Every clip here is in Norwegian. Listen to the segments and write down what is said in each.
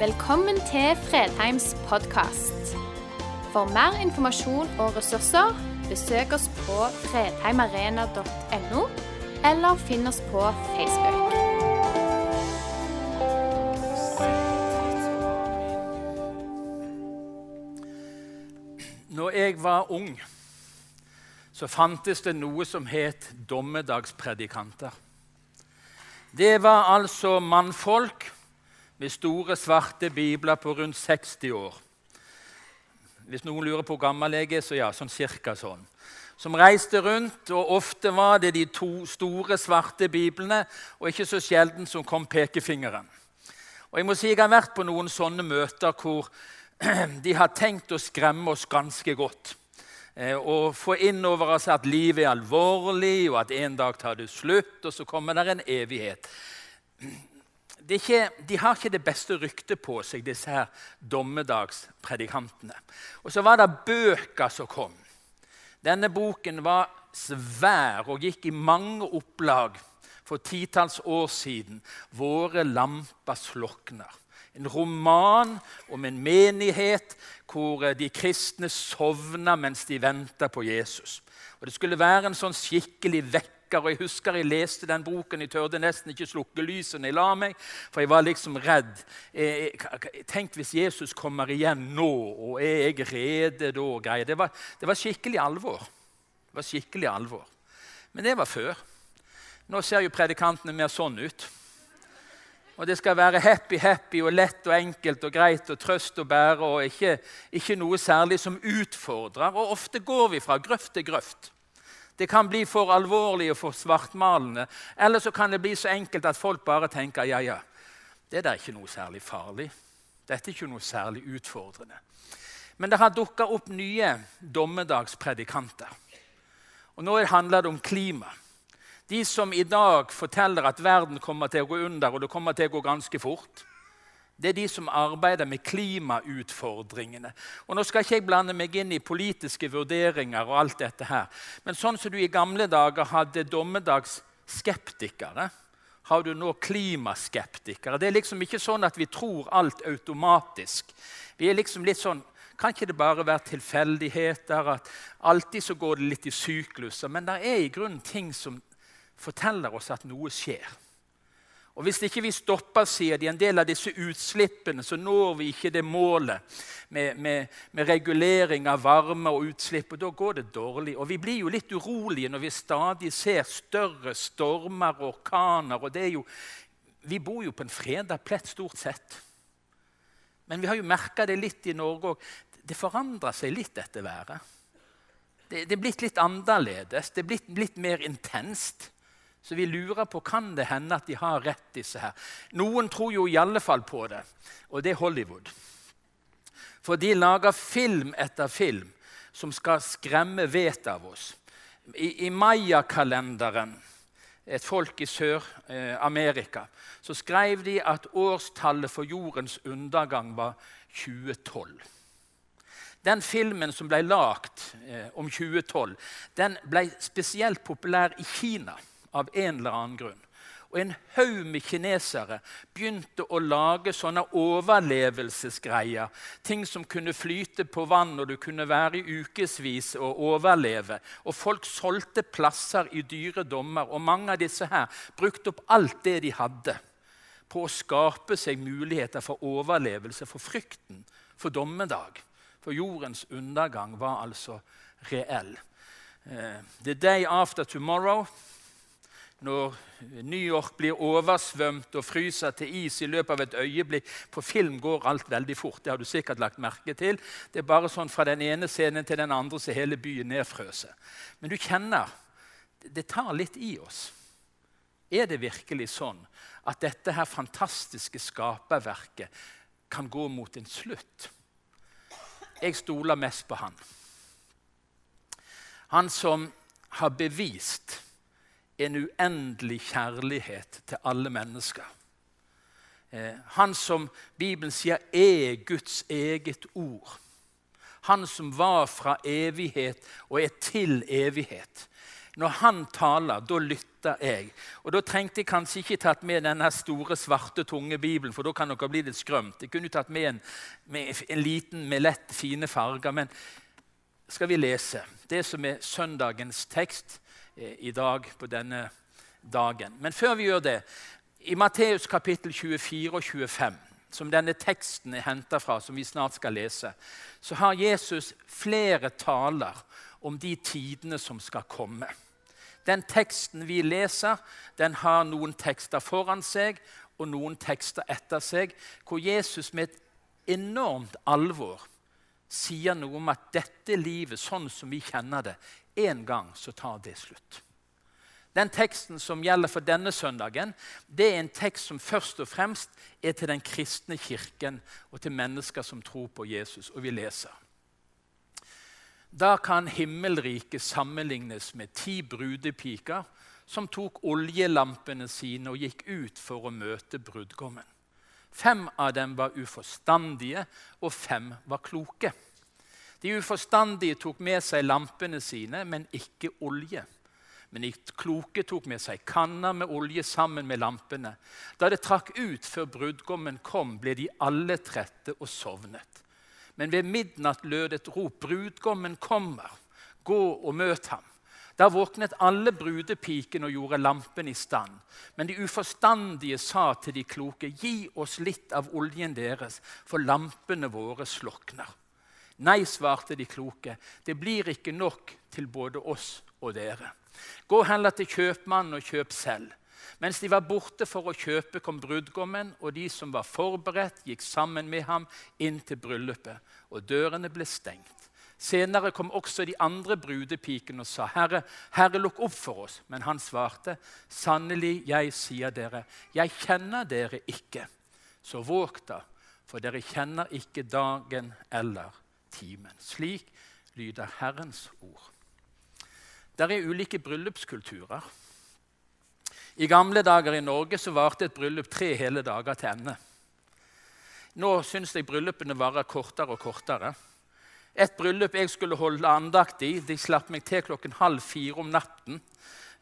Velkommen til Fredheims podkast. For mer informasjon og ressurser, besøk oss på fredheimarena.no, eller finn oss på Facebook. Når jeg var ung, så fantes det noe som het dommedagspredikanter. Det var altså mannfolk med store, svarte bibler på rundt 60 år. Hvis noen lurer på hvor gammel jeg er, så ja, sånn cirka sånn. Som reiste rundt, og ofte var det de to store, svarte biblene, og ikke så sjelden som kom pekefingeren. Og jeg må si jeg har vært på noen sånne møter hvor de har tenkt å skremme oss ganske godt. Eh, og få inn over oss at livet er alvorlig, og at en dag tar det slutt, og så kommer det en evighet ikke, de har ikke det beste ryktet på seg, disse her dommedagspredikantene. Og så var det bøker som kom. Denne boken var svær og gikk i mange opplag for titalls år siden. 'Våre lamper slokner'. En roman om en menighet hvor de kristne sovna mens de venta på Jesus. Og Det skulle være en sånn skikkelig vekk vekker. og Jeg husker jeg leste den boken. Jeg tørde nesten ikke slukke lyset når jeg la meg, for jeg var liksom redd. Tenk hvis Jesus kommer igjen nå, og er jeg rede da? og greier. Det var, det var skikkelig alvor. Det var skikkelig alvor. Men det var før. Nå ser jo predikantene mer sånn ut. Og det skal være happy, happy og lett og enkelt og greit og trøst å bære. og ikke, ikke noe særlig som utfordrer. Og ofte går vi fra grøft til grøft. Det kan bli for alvorlig og for svartmalende. Eller så kan det bli så enkelt at folk bare tenker ja, ja, det er ikke noe særlig farlig. Dette er ikke noe særlig utfordrende. Men det har dukka opp nye dommedagspredikanter. Og nå handler det om klima. De som i dag forteller at verden kommer til å gå under, og det kommer til å gå ganske fort. Det er de som arbeider med klimautfordringene. Og Nå skal ikke jeg blande meg inn i politiske vurderinger, og alt dette her. men sånn som du i gamle dager hadde dommedagsskeptikere, har du nå klimaskeptikere. Det er liksom ikke sånn at vi tror alt automatisk. Vi er liksom litt sånn Kan ikke det bare være tilfeldigheter? at Alltid så går det litt i sykluser. Men det er i grunnen ting som forteller oss at noe skjer. Og Hvis ikke vi stopper sier de, en del av disse utslippene, så når vi ikke det målet med, med, med regulering av varme og utslipp. og Da går det dårlig. Og Vi blir jo litt urolige når vi stadig ser større stormer og orkaner. og det er jo, Vi bor jo på en freda plett stort sett. Men vi har jo merka det litt i Norge òg. Det forandrer seg litt, dette været. Det, det er blitt litt annerledes. Det er blitt litt mer intenst. Så vi lurer på kan det hende at de har rett, disse her. Noen tror jo i alle fall på det, og det er Hollywood. For de lager film etter film som skal skremme vettet av oss. I, i mayakalenderen, et folk i Sør-Amerika, så skrev de at årstallet for jordens undergang var 2012. Den filmen som ble lagd eh, om 2012, den ble spesielt populær i Kina av en eller annen grunn. Og en haug med kinesere begynte å lage sånne overlevelsesgreier. Ting som kunne flyte på vann, og du kunne være i ukevis og overleve. Og folk solgte plasser i dyre dommer, og mange av disse her brukte opp alt det de hadde på å skape seg muligheter for overlevelse, for frykten for dommedag. For jordens undergang var altså reell. Uh, the day after tomorrow når New York blir oversvømt og fryser til is i løpet av et øyeblikk. På film går alt veldig fort. Det har du sikkert lagt merke til. Det er bare sånn Fra den ene scenen til den andre så hele byen nedfrøser. Men du kjenner det tar litt i oss. Er det virkelig sånn at dette her fantastiske skaperverket kan gå mot en slutt? Jeg stoler mest på han. Han som har bevist en uendelig kjærlighet til alle mennesker. Eh, han som Bibelen sier er Guds eget ord. Han som var fra evighet og er til evighet. Når han taler, da lytter jeg. Og Da trengte jeg kanskje ikke tatt med denne store, svarte, tunge Bibelen, for da kan dere bli litt skrømt. Jeg kunne tatt med en, med en liten med lett fine farger. Men skal vi lese det som er søndagens tekst i dag på denne dagen. Men før vi gjør det, i Matteus kapittel 24 og 25 som denne teksten er henta fra, som vi snart skal lese, så har Jesus flere taler om de tidene som skal komme. Den teksten vi leser, den har noen tekster foran seg og noen tekster etter seg, hvor Jesus med et enormt alvor sier noe om at dette livet, sånn som vi kjenner det, en gang så tar det slutt. Den teksten som gjelder for denne søndagen, det er en tekst som først og fremst er til den kristne kirken og til mennesker som tror på Jesus. Og vi leser. Da kan himmelriket sammenlignes med ti brudepiker som tok oljelampene sine og gikk ut for å møte brudgommen. Fem av dem var uforstandige, og fem var kloke. De uforstandige tok med seg lampene sine, men ikke olje. Men de kloke tok med seg kanner med olje sammen med lampene. Da det trakk ut før brudgommen kom, ble de alle trette og sovnet. Men ved midnatt lød et rop. Brudgommen kommer. Gå og møt ham. Da våknet alle brudepikene og gjorde lampen i stand. Men de uforstandige sa til de kloke, gi oss litt av oljen deres, for lampene våre slokner. Nei, svarte de kloke, det blir ikke nok til både oss og dere. Gå heller til kjøpmannen og kjøp selv. Mens de var borte for å kjøpe, kom brudgommen, og de som var forberedt, gikk sammen med ham inn til bryllupet, og dørene ble stengt. Senere kom også de andre brudepikene og sa, 'Herre, Herre, lukk opp for oss.' Men han svarte, 'Sannelig, jeg sier dere, jeg kjenner dere ikke.' Så våg da, for dere kjenner ikke dagen eller timen. Slik lyder Herrens ord. Det er ulike bryllupskulturer. I gamle dager i Norge så varte et bryllup tre hele dager til ende. Nå syns jeg bryllupene varer kortere og kortere. Et bryllup jeg skulle holde andakt i, de slapp meg til klokken halv fire om natten.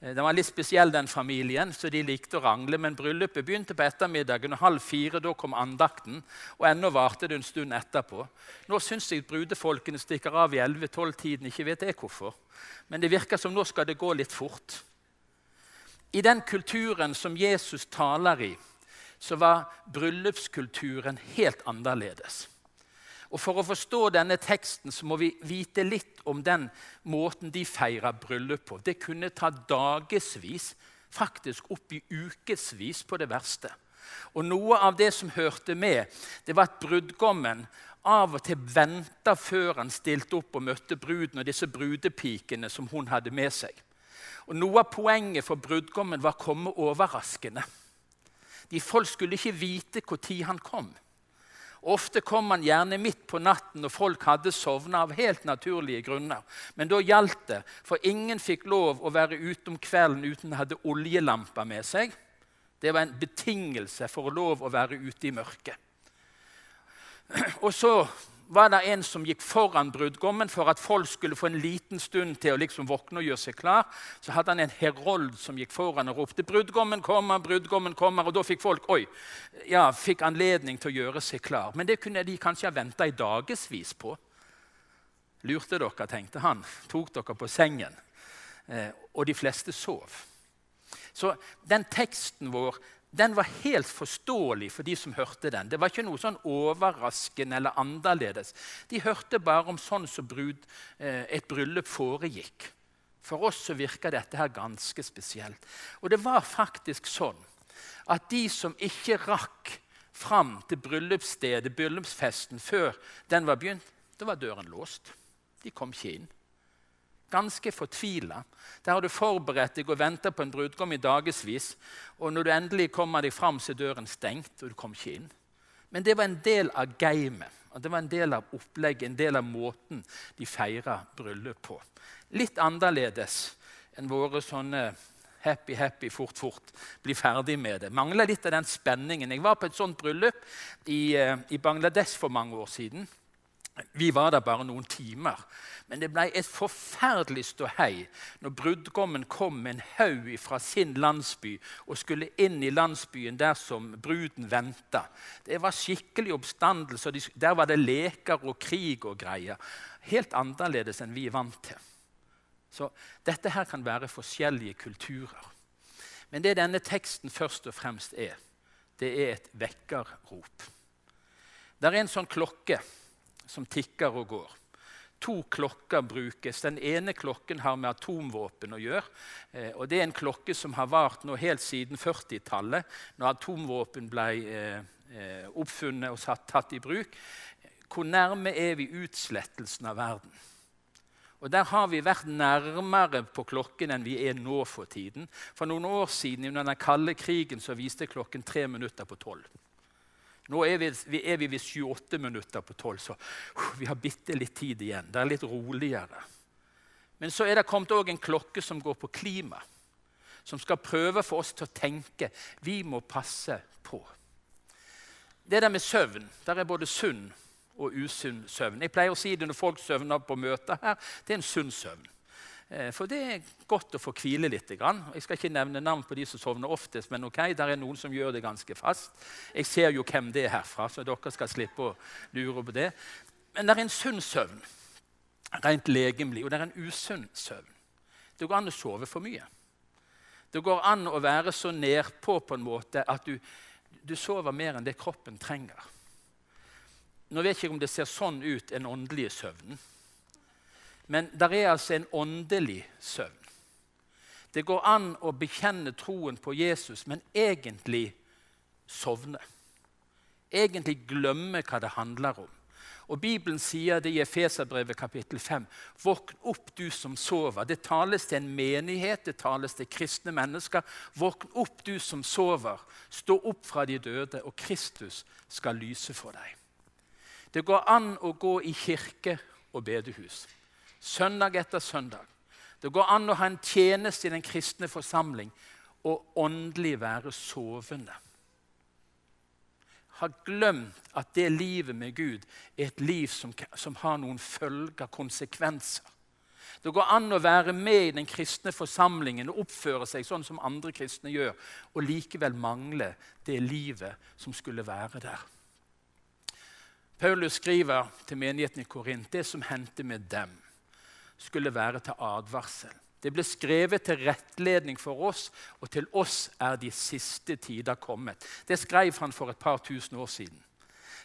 Eh, den var litt spesiell, den familien, så de likte å rangle. Men bryllupet begynte på ettermiddagen, og halv fire da kom andakten. Og ennå varte det en stund etterpå. Nå syns jeg brudefolkene stikker av i 11-12-tiden. Ikke vet jeg hvorfor. Men det virker som nå skal det gå litt fort. I den kulturen som Jesus taler i, så var bryllupskulturen helt annerledes. Og For å forstå denne teksten så må vi vite litt om den måten de feira bryllup på. Det kunne ta dagevis, faktisk opp i ukevis på det verste. Og Noe av det som hørte med, det var at brudgommen av og til venta før han stilte opp og møtte bruden og disse brudepikene som hun hadde med seg. Og Noe av poenget for brudgommen var å komme overraskende. De Folk skulle ikke vite når han kom. Ofte kom han gjerne midt på natten når folk hadde sovna av helt naturlige grunner. Men da gjaldt det, for ingen fikk lov å være ute om kvelden uten å ha oljelamper med seg. Det var en betingelse for lov å være ute i mørket. Og så var det en som gikk foran brudgommen for at folk skulle få en liten stund til å liksom våkne og gjøre seg klar. Så hadde han en herold som gikk foran og ropte 'Brudgommen kommer, brudgommen kommer'. Og da fikk folk oi, ja, fikk anledning til å gjøre seg klar. Men det kunne de kanskje ha venta i dagevis på. Lurte dere, tenkte han. Tok dere på sengen. Eh, og de fleste sov. Så den teksten vår den var helt forståelig for de som hørte den. Det var ikke noe sånn overraskende eller annerledes. De hørte bare om sånn som eh, et bryllup foregikk. For oss så virka dette her ganske spesielt. Og det var faktisk sånn at de som ikke rakk fram til bryllupsstedet, bryllupsfesten, før den var begynt, da var døren låst. De kom ikke inn ganske fortvila. Der har du forberedt deg og venta på en brudgom i dagevis. Og når du endelig kommer deg fram, så er døren stengt, og du kom ikke inn. Men det var en del av gamet. Det var en del av opplegget, en del av måten de feira bryllup på. Litt annerledes enn våre sånne happy, happy, fort, fort. Bli ferdig med det. Mangler litt av den spenningen. Jeg var på et sånt bryllup i, eh, i Bangladesh for mange år siden. Vi var der bare noen timer. Men det ble et forferdelig ståhei når brudgommen kom med en haug fra sin landsby og skulle inn i landsbyen der som bruden venta. Det var skikkelig oppstandelse. Der var det leker og krig og greier. Helt annerledes enn vi er vant til. Så dette her kan være forskjellige kulturer. Men det denne teksten først og fremst er, det er et vekkerrop. Det er en sånn klokke som tikker og går. To klokker brukes. Den ene klokken har med atomvåpen å gjøre. Eh, og Det er en klokke som har vart nå helt siden 40-tallet, når atomvåpen ble eh, eh, oppfunnet og tatt i bruk. Hvor nærme er vi utslettelsen av verden? Og Der har vi vært nærmere på klokken enn vi er nå for tiden. For noen år siden under den kalde krigen så viste klokken tre minutter på tolv. Nå er vi, er vi ved 28 minutter på tolv, så uh, vi har bitte litt tid igjen. Det er litt roligere. Men så er det kommet òg en klokke som går på klima. Som skal prøve for oss til å tenke. Vi må passe på. Det der med søvn der er både sunn og usunn søvn. Jeg pleier å si det når folk søvner på møter her. Det er en sunn søvn. Eh, for det er godt å få hvile litt. Jeg skal ikke nevne navn på de som sovner oftest, men ok, der er noen som gjør det ganske fast. Jeg ser jo hvem det er herfra, så dere skal slippe å lure på det. Men det er en sunn søvn, rent legemlig, og det er en usunn søvn. Det går an å sove for mye. Det går an å være så nedpå på en måte at du, du sover mer enn det kroppen trenger. Nå vet jeg ikke om det ser sånn ut, den åndelige søvn. Men det er altså en åndelig søvn. Det går an å bekjenne troen på Jesus, men egentlig sovne. Egentlig glemme hva det handler om. Og Bibelen sier det i Efeserbrevet kapittel 5. Våkn opp, du som sover. Det tales til en menighet, det tales til kristne mennesker. Våkn opp, du som sover. Stå opp fra de døde, og Kristus skal lyse for deg. Det går an å gå i kirke og bedehus søndag etter søndag. Det går an å ha en tjeneste i den kristne forsamling og åndelig være sovende. Har glemt at det livet med Gud er et liv som, som har noen følger, konsekvenser. Det går an å være med i den kristne forsamlingen og oppføre seg sånn som andre kristne gjør, og likevel mangle det livet som skulle være der. Paulus skriver til menigheten i Korint det som hendte med dem skulle være til advarsel. Det ble skrevet til rettledning for oss, og til oss er de siste tider kommet. Det skrev han for et par tusen år siden.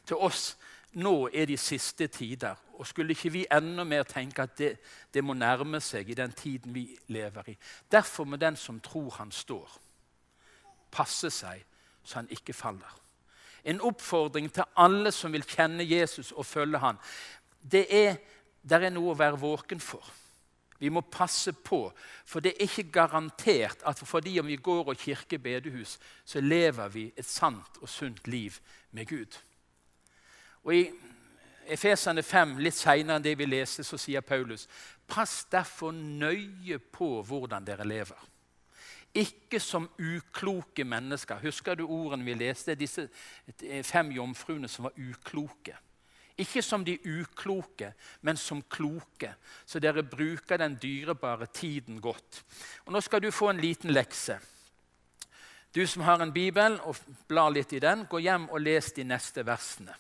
Til oss nå er de siste tider. Og skulle ikke vi enda mer tenke at det, det må nærme seg i den tiden vi lever i? Derfor må den som tror han står, passe seg så han ikke faller. En oppfordring til alle som vil kjenne Jesus og følge han. Det er det er noe å være våken for. Vi må passe på, for det er ikke garantert at fordi om vi går og kirker bedehus, så lever vi et sant og sunt liv med Gud. Og I Efesene 5, litt seinere enn det vi leste, så sier Paulus.: Pass derfor nøye på hvordan dere lever. Ikke som ukloke mennesker. Husker du ordene vi leste? Disse fem jomfruene som var ukloke. Ikke som de ukloke, men som kloke, så dere bruker den dyrebare tiden godt. Og Nå skal du få en liten lekse. Du som har en bibel og blar litt i den, gå hjem og les de neste versene.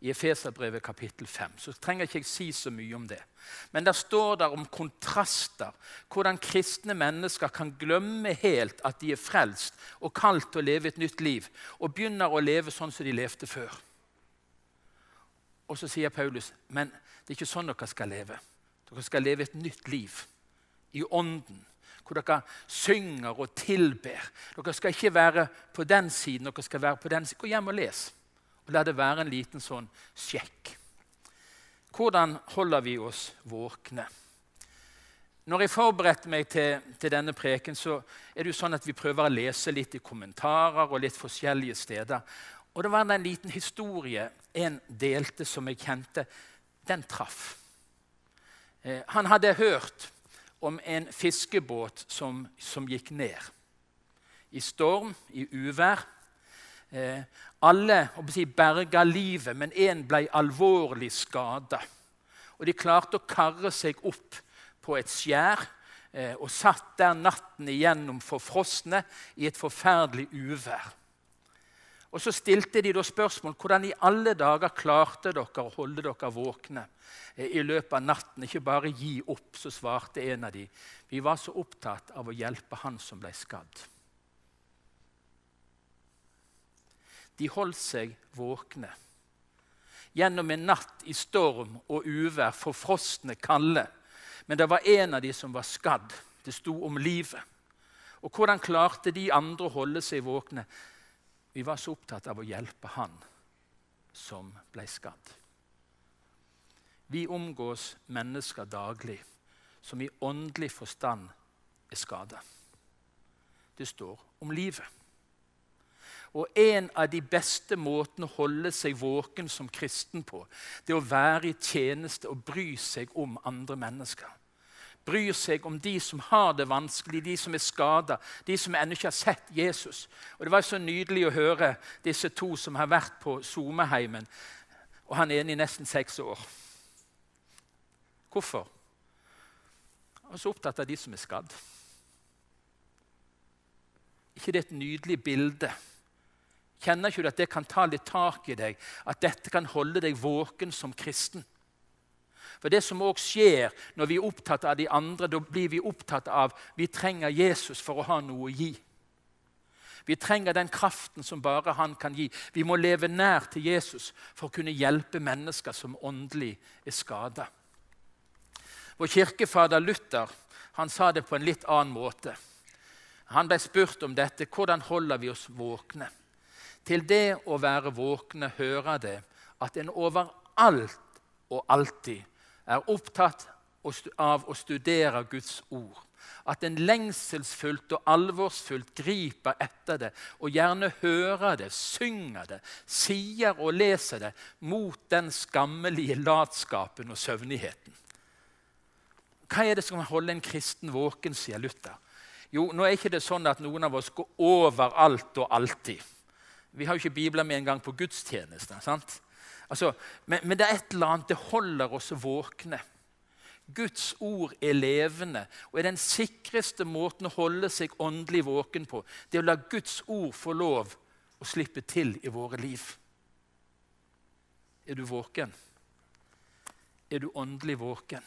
I Efeserbrevet kapittel 5. Så trenger ikke jeg si så mye om det. Men der står det om kontraster. Hvordan kristne mennesker kan glemme helt at de er frelst og kalt til å leve et nytt liv, og begynner å leve sånn som de levde før. Og så sier Paulus men det er ikke sånn dere skal leve. Dere skal leve et nytt liv i ånden, hvor dere synger og tilber. Dere skal ikke være på den siden, dere skal være på den siden. Gå hjem og les. Og La det være en liten sånn sjekk. Hvordan holder vi oss våkne? Når jeg forberedte meg til, til, denne preken, så er det jo sånn at vi prøver å lese litt i kommentarer og litt forskjellige steder. Og det var en liten historie en delte som jeg kjente. Den traff. Eh, han hadde hørt om en fiskebåt som, som, gikk ned. I storm, i uvær. Eh, alle si, berga livet, men én ble alvorlig skada. Og de klarte å karre seg opp på et skjær eh, og satt der natten igjennom forfrosne i et forferdelig uvær. Og Så stilte de da spørsmål hvordan i alle dager klarte dere å holde dere våkne eh, i løpet av natten. Ikke bare gi opp, så svarte en av de. Vi var så opptatt av å hjelpe han som ble skadd. De holdt seg våkne gjennom en natt i storm og uvær, forfrosne kalde. Men det var en av de som var skadd. Det sto om livet. Og hvordan klarte de andre å holde seg våkne? Vi var så opptatt av å hjelpe han som ble skadd. Vi omgås mennesker daglig som i åndelig forstand er skada. Det står om livet. Og en av de beste måtene å holde seg våken som kristen på, det er å være i tjeneste og bry seg om andre mennesker. Bryr seg om de som har det vanskelig, de som er skada, de som ennå ikke har sett Jesus. Og Det var så nydelig å høre disse to som har vært på Someheimen. Og han ene i nesten seks år. Hvorfor? Han er så opptatt av de som er skadd. ikke det er et nydelig bilde Kjenner ikke du at det kan ta litt tak i deg? At dette kan holde deg våken som kristen? For Det som òg skjer når vi er opptatt av de andre, da blir vi opptatt av vi trenger Jesus for å ha noe å gi. Vi trenger den kraften som bare han kan gi. Vi må leve nær til Jesus for å kunne hjelpe mennesker som åndelig er skada. Vår kirkefader Luther han sa det på en litt annen måte. Han ble spurt om dette. Hvordan holder vi oss våkne? Til det å være våkne hører det at en overalt og alltid er opptatt av å studere Guds ord. At en lengselsfullt og alvorsfullt griper etter det og gjerne hører det, synger det, sier og leser det mot den skammelige latskapen og søvnigheten. Hva er det som kan holde en kristen våken, sier Luther. Jo, nå er ikke det sånn at noen av oss går overalt og alltid. Vi har jo ikke bibler med en gang på gudstjeneste. Altså, men, men, det er et eller annet det holder oss våkne. Guds ord er levende og er den sikreste måten å holde seg åndelig våken på. Det er å la Guds ord få lov å slippe til i våre liv. Er du våken? Er du åndelig våken?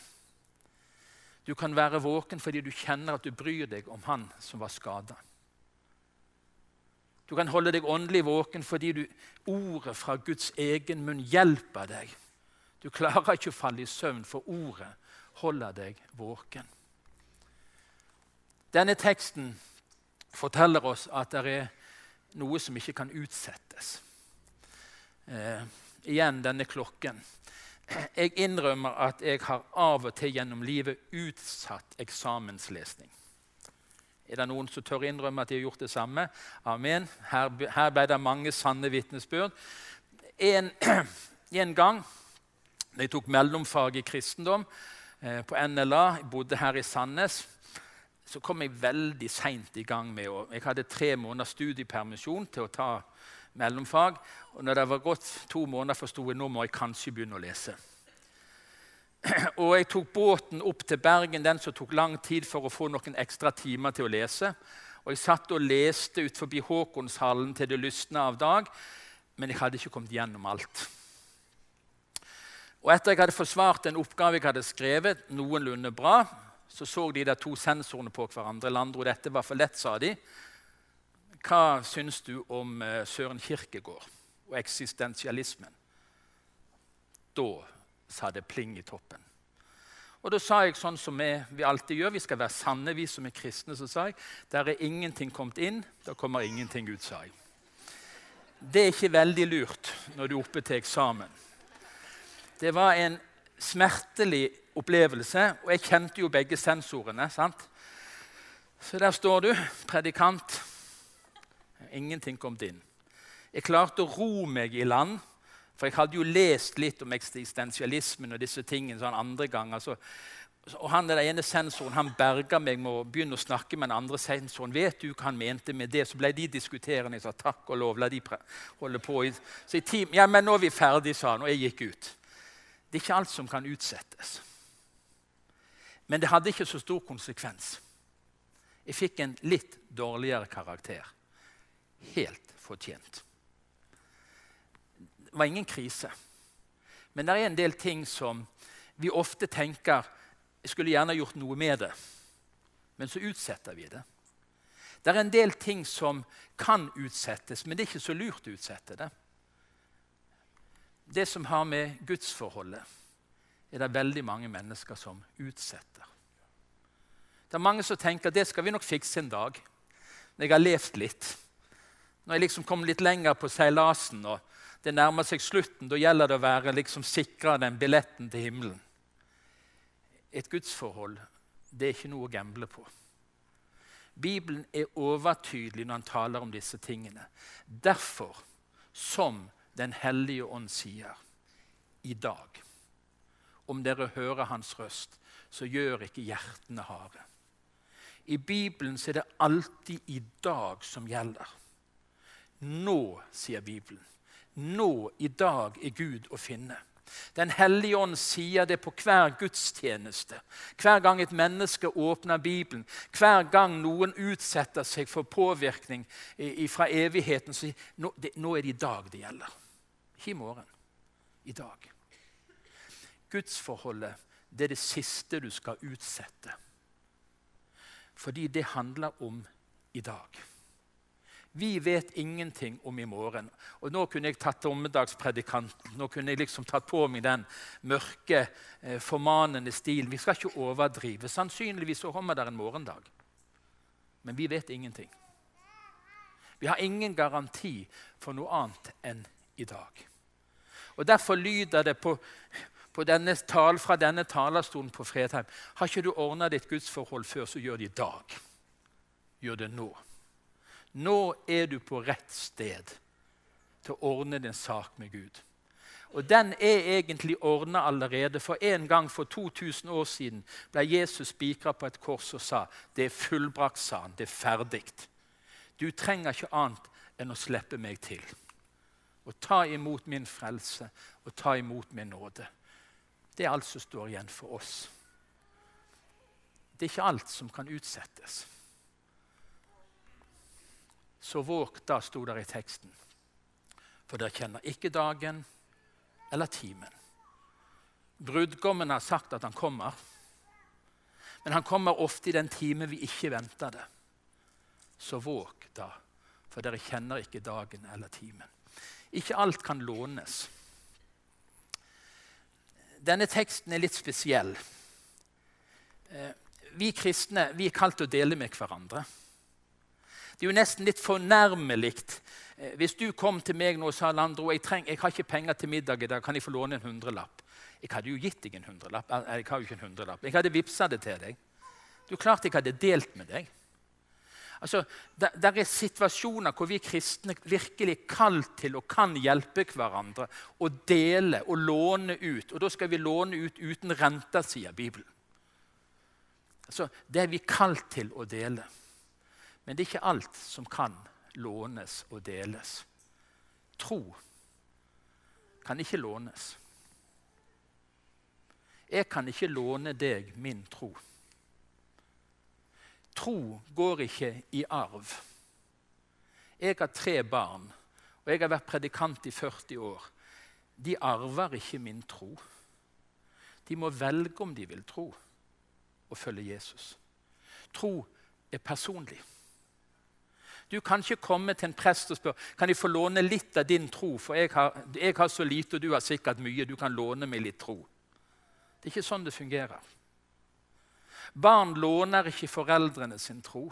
Du kan være våken fordi du kjenner at du bryr deg om han som var skada. Du kan holde deg åndelig våken fordi du, ordet fra Guds egen munn hjelper deg. Du klarer ikke å falle i søvn, for ordet holder deg våken. Denne teksten forteller oss at det er noe som ikke kan utsettes. Eh, igjen denne klokken. Jeg innrømmer at jeg har av og til gjennom livet utsatt eksamenslesning. Er det noen som tør innrømme at de har gjort det samme? Amen. Her, her ble det mange sanne vitnesbyrd. En, en, gang da jeg tok mellomfag i kristendom eh, på NLA, jeg bodde her i Sandnes, så kom jeg veldig seint i gang med å Jeg hadde tre måneders studiepermisjon til å ta mellomfag. Og når det var gått to måneder, forsto jeg nå må jeg kanskje begynne å lese. Og jeg tok båten opp til Bergen, den som tok lang tid for å få noen ekstra timer til å lese. Og jeg satt og leste ut forbi Håkonshallen til det lysna av dag, men jeg hadde ikke kommet gjennom alt. Og etter jeg hadde forsvart en oppgave jeg hadde skrevet, noenlunde bra, så så de der to sensorene på hverandre. Landro, dette var for lett, sa de. Hva syns du om eh, Søren Kirkegård og eksistensialismen? Da sa det pling i toppen. Og Da sa jeg sånn som vi, vi, alltid gjør, vi skal være sanne, vi som er kristne. Så sa jeg der er ingenting kommet inn, da kommer ingenting ut, sa jeg. Det er ikke veldig lurt når du er oppe til eksamen. Det var en smertelig opplevelse, og jeg kjente jo begge sensorene. sant? Så der står du, predikant. Ingenting kommet inn. Jeg klarte å ro meg i land for jeg hadde jo lest litt om eksistensialismen og disse tingene sånn andre ganger. Så, og han den ene sensoren han berga meg med å begynne å snakke med den andre sensoren. Vet du hva han mente med det? Så ble de diskuterende. Jeg sa takk og lov. la de holde på. Så i team, ja, men nå er vi ferdige, sa han, og jeg gikk ut. Det er ikke alt som kan utsettes. Men det hadde ikke så stor konsekvens. Jeg fikk en litt dårligere karakter. Helt fortjent. Var ingen krise. Men det er en del ting som vi ofte tenker jeg skulle gjerne gjort noe med det, men så utsetter vi det. Det er en del ting som kan utsettes, men det er ikke så lurt å utsette det. Det som har med gudsforholdet er det veldig mange mennesker som utsetter. Det er mange som tenker det skal vi nok fikse en dag, når jeg har levd litt. Når jeg liksom kom litt lenger på seilasen og det nærmer seg slutten, da gjelder det å være liksom sikra den billetten til himmelen. Et gudsforhold det er ikke noe å gamble på. Bibelen er overtydelig når han taler om disse tingene. Derfor, som Den hellige ånd sier i dag Om dere hører hans røst, så gjør ikke hjertene harde. I Bibelen er det alltid i dag som gjelder. Nå, sier Bibelen. Nå, i dag, er Gud å finne. Den hellige ånd sier det på hver gudstjeneste. Hver gang et menneske åpner Bibelen, hver gang noen utsetter seg for påvirkning fra evigheten, så nå, er det i dag det gjelder. Ikke i morgen. I dag. Gudsforholdet det er det siste du skal utsette. Fordi det handler om i dag. Vi vet ingenting om i morgen. Og Nå kunne jeg tatt dommedagspredikanten. Nå kunne jeg liksom tatt på meg den mørke, eh, formanende stilen. Vi skal ikke overdrive. Sannsynligvis så kommer det en morgendag. Men vi vet ingenting. Vi har ingen garanti for noe annet enn i dag. Og Derfor lyder det på, på denne tal, fra denne talerstolen på Fredheim Har ikke du ordna ditt gudsforhold før, så gjør det i dag. Gjør det nå. Nå er du på rett sted til å ordne din sak med Gud. Og den er egentlig ordna allerede. For en gang for 2000 år siden ble Jesus spikra på et kors og sa det er fullbrakt, sa han. Det er ferdig. Du trenger ikke annet enn å slippe meg til. Og ta imot min frelse og ta imot min nåde. Det er alt som står igjen for oss. Det er ikke alt som kan utsettes. Så våg da, sto der i teksten. For dere kjenner ikke dagen eller timen. Brudgommen har sagt at han kommer. Men han kommer ofte i den time vi ikke venter det. Så våg da, for dere kjenner ikke dagen eller timen. Ikke alt kan lånes. Denne teksten er litt spesiell. Eh, vi kristne vi er kalt å dele med hverandre. Det er jo nesten litt fornærmelig eh, hvis du kom til meg nå og sa Landro, jeg, treng, jeg har ikke penger til middag i dag, kan jeg få låne en hundrelapp? Jeg hadde jo gitt deg en hundrelapp. Jeg har jo ikke en hundrelapp. Jeg hadde vippsa det til deg. Du klart jeg hadde delt med deg. Altså, der, er situasjoner hvor vi kristne virkelig er kalt til og kan hjelpe hverandre og dele og låne ut. Og da skal vi låne ut uten renter, sier Bibelen. Altså, det er vi kalt til å dele. Men det er ikke alt som kan lånes og deles. Tro kan ikke lånes. Jeg kan ikke låne deg min tro. Tro går ikke i arv. Jeg har tre barn, og jeg har vært predikant i 40 år. De arver ikke min tro. De må velge om de vil tro og følge Jesus. Tro er personlig. Du kan ikke komme til en prest og spørre kan jeg få låne litt av din tro, for jeg har, jeg har så lite, og du har sikkert mye. Du kan låne meg litt tro. Det er ikke sånn det fungerer. Barn låner ikke foreldrene sin tro.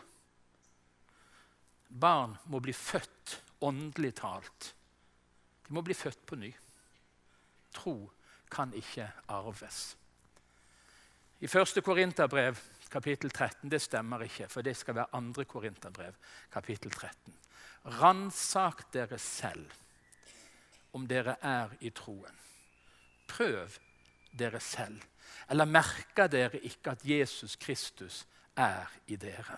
Barn må bli født åndelig talt. De må bli født på ny. Tro kan ikke arves. I første Korinterbrev kapittel 13. Det stemmer ikke, for det skal være andre Korinterbrev, kapittel 13. Ransak dere selv om dere er i troen. Prøv dere selv. Eller merker dere ikke at Jesus Kristus er i dere?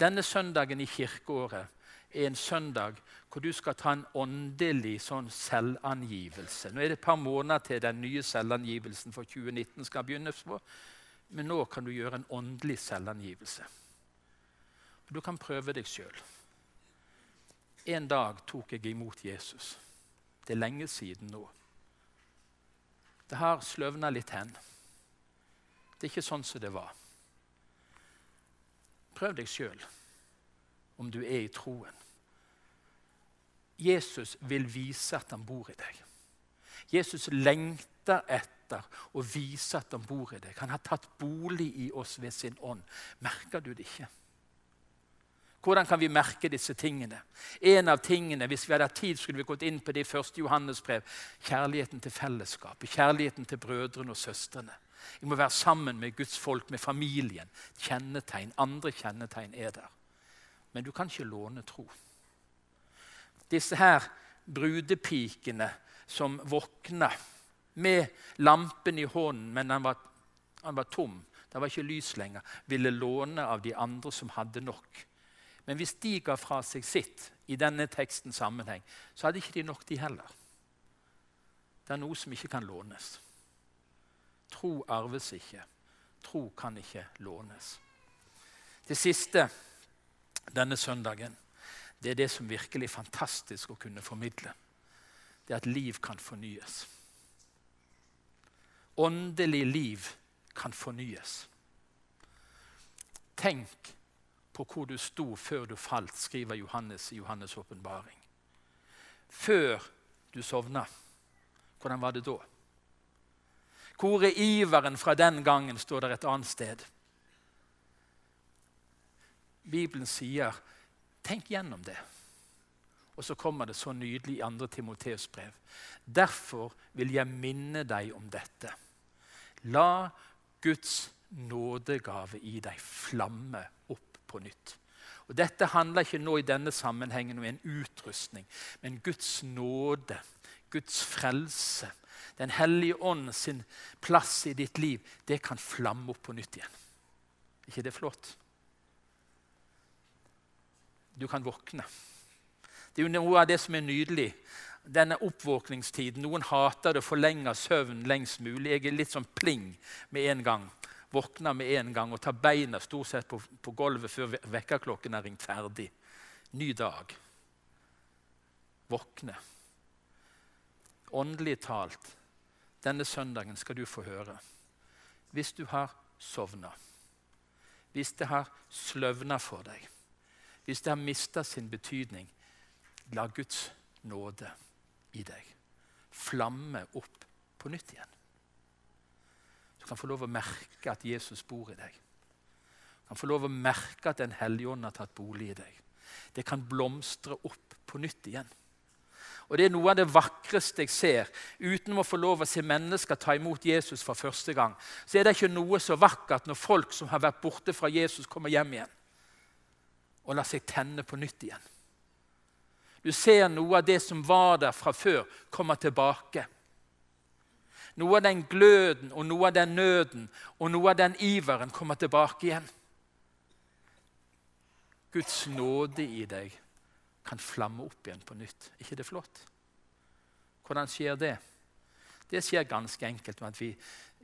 Denne søndagen i kirkeåret er en søndag hvor du skal ta en åndelig sånn selvangivelse. Nå er det et par måneder til den nye selvangivelsen for 2019 skal begynnes på. Men nå kan du gjøre en åndelig selvangivelse. Du kan prøve deg sjøl. En dag tok jeg imot Jesus. Det er lenge siden nå. Det har sløvna litt hen. Det er ikke sånn som det var. Prøv deg sjøl om du er i troen. Jesus vil vise at han bor i deg. Jesus lengter etter å vise at han bor i deg. Han har tatt bolig i oss ved sin ånd. Merker du det ikke? Hvordan kan vi merke disse tingene? En av tingene, Hvis vi hadde hatt tid, skulle vi gått inn på det i første Johannes brev. Kjærligheten til fellesskapet, kjærligheten til brødrene og søstrene. Vi må være sammen med Guds folk, med familien. Kjennetegn, Andre kjennetegn er der. Men du kan ikke låne tro. Disse her brudepikene som våkna med lampen i hånden, men han var, han var tom, det var ikke lys lenger, ville låne av de andre som hadde nok. Men hvis de ga fra seg sitt i denne tekstens sammenheng, så hadde ikke de nok, de heller. Det er noe som ikke kan lånes. Tro arves ikke. Tro kan ikke lånes. Det siste denne søndagen det er det som virkelig er fantastisk å kunne formidle. Det er at liv kan fornyes. Åndelig liv kan fornyes. Tenk på hvor du sto før du falt, skriver Johannes i Johannes' åpenbaring. Før du sovna, hvordan var det da? Hvor er iveren fra den gangen, står der et annet sted. Bibelen sier, tenk gjennom det. Og så kommer det så nydelig i 2. Timoteus brev. Derfor vil jeg minne deg om dette. La Guds nådegave i deg flamme opp på nytt. Og Dette handler ikke nå i denne sammenhengen om en utrustning, men Guds nåde, Guds frelse, Den hellige ånd sin plass i ditt liv, det kan flamme opp på nytt igjen. ikke det flott? Du kan våkne. Det er jo noe av det som er nydelig. Denne oppvåkningstiden. Noen hater det å forlenge søvnen lengst mulig. Jeg er litt sånn pling med en gang våkner med en gang og tar beina stort sett på, på gulvet før vekkerklokken er ringt ferdig. Ny dag. Våkne. Åndelig talt, denne søndagen skal du få høre. Hvis du har sovna, hvis det har sløvna for deg, hvis det har mista sin betydning, la Guds nåde i deg flamme opp på nytt igjen. Du kan få lov å merke at Jesus bor i deg. Du kan få lov å merke at Den hellige ånd har tatt bolig i deg. Det kan blomstre opp på nytt igjen. Og Det er noe av det vakreste jeg ser. Uten å få lov å se mennesker ta imot Jesus for første gang, så er det ikke noe så vakkert når folk som har vært borte fra Jesus, kommer hjem igjen og lar seg tenne på nytt igjen. Du ser noe av det som var der fra før, kommer tilbake. Noe av den gløden og noe av den nøden og noe av den iveren kommer tilbake igjen. Guds nåde i deg kan flamme opp igjen på nytt. ikke det flott? Hvordan skjer det? Det skjer ganske enkelt med at vi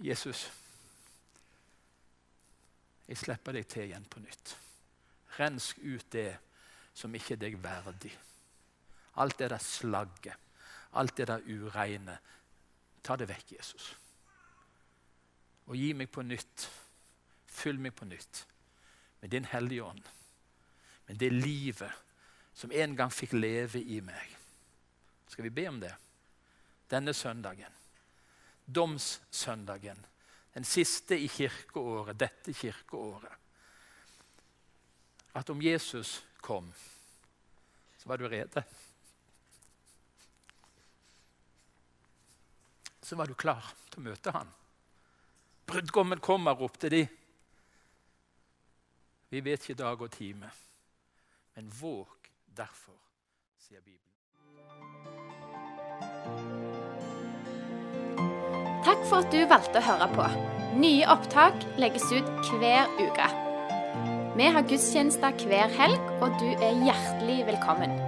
Jesus, jeg slipper deg til igjen på nytt. Rensk ut det som ikke er deg verdig. Alt det der slagget, alt det der ureine, Ta det vekk, Jesus. Og gi meg på nytt. Fyll meg på nytt med Din Hellige Ånd. Med det livet som en gang fikk leve i meg. Skal vi be om det? Denne søndagen. Domssøndagen. Den siste i kirkeåret, dette kirkeåret. At om Jesus kom, så var du rede. Så var du klar til å møte han. Brudgommen kommer, ropte de. Vi vet ikke dag og time, men våg derfor, sier Bibelen. Takk for at du valgte å høre på. Nye opptak legges ut hver uke. Vi har gudstjenester hver helg, og du er hjertelig velkommen.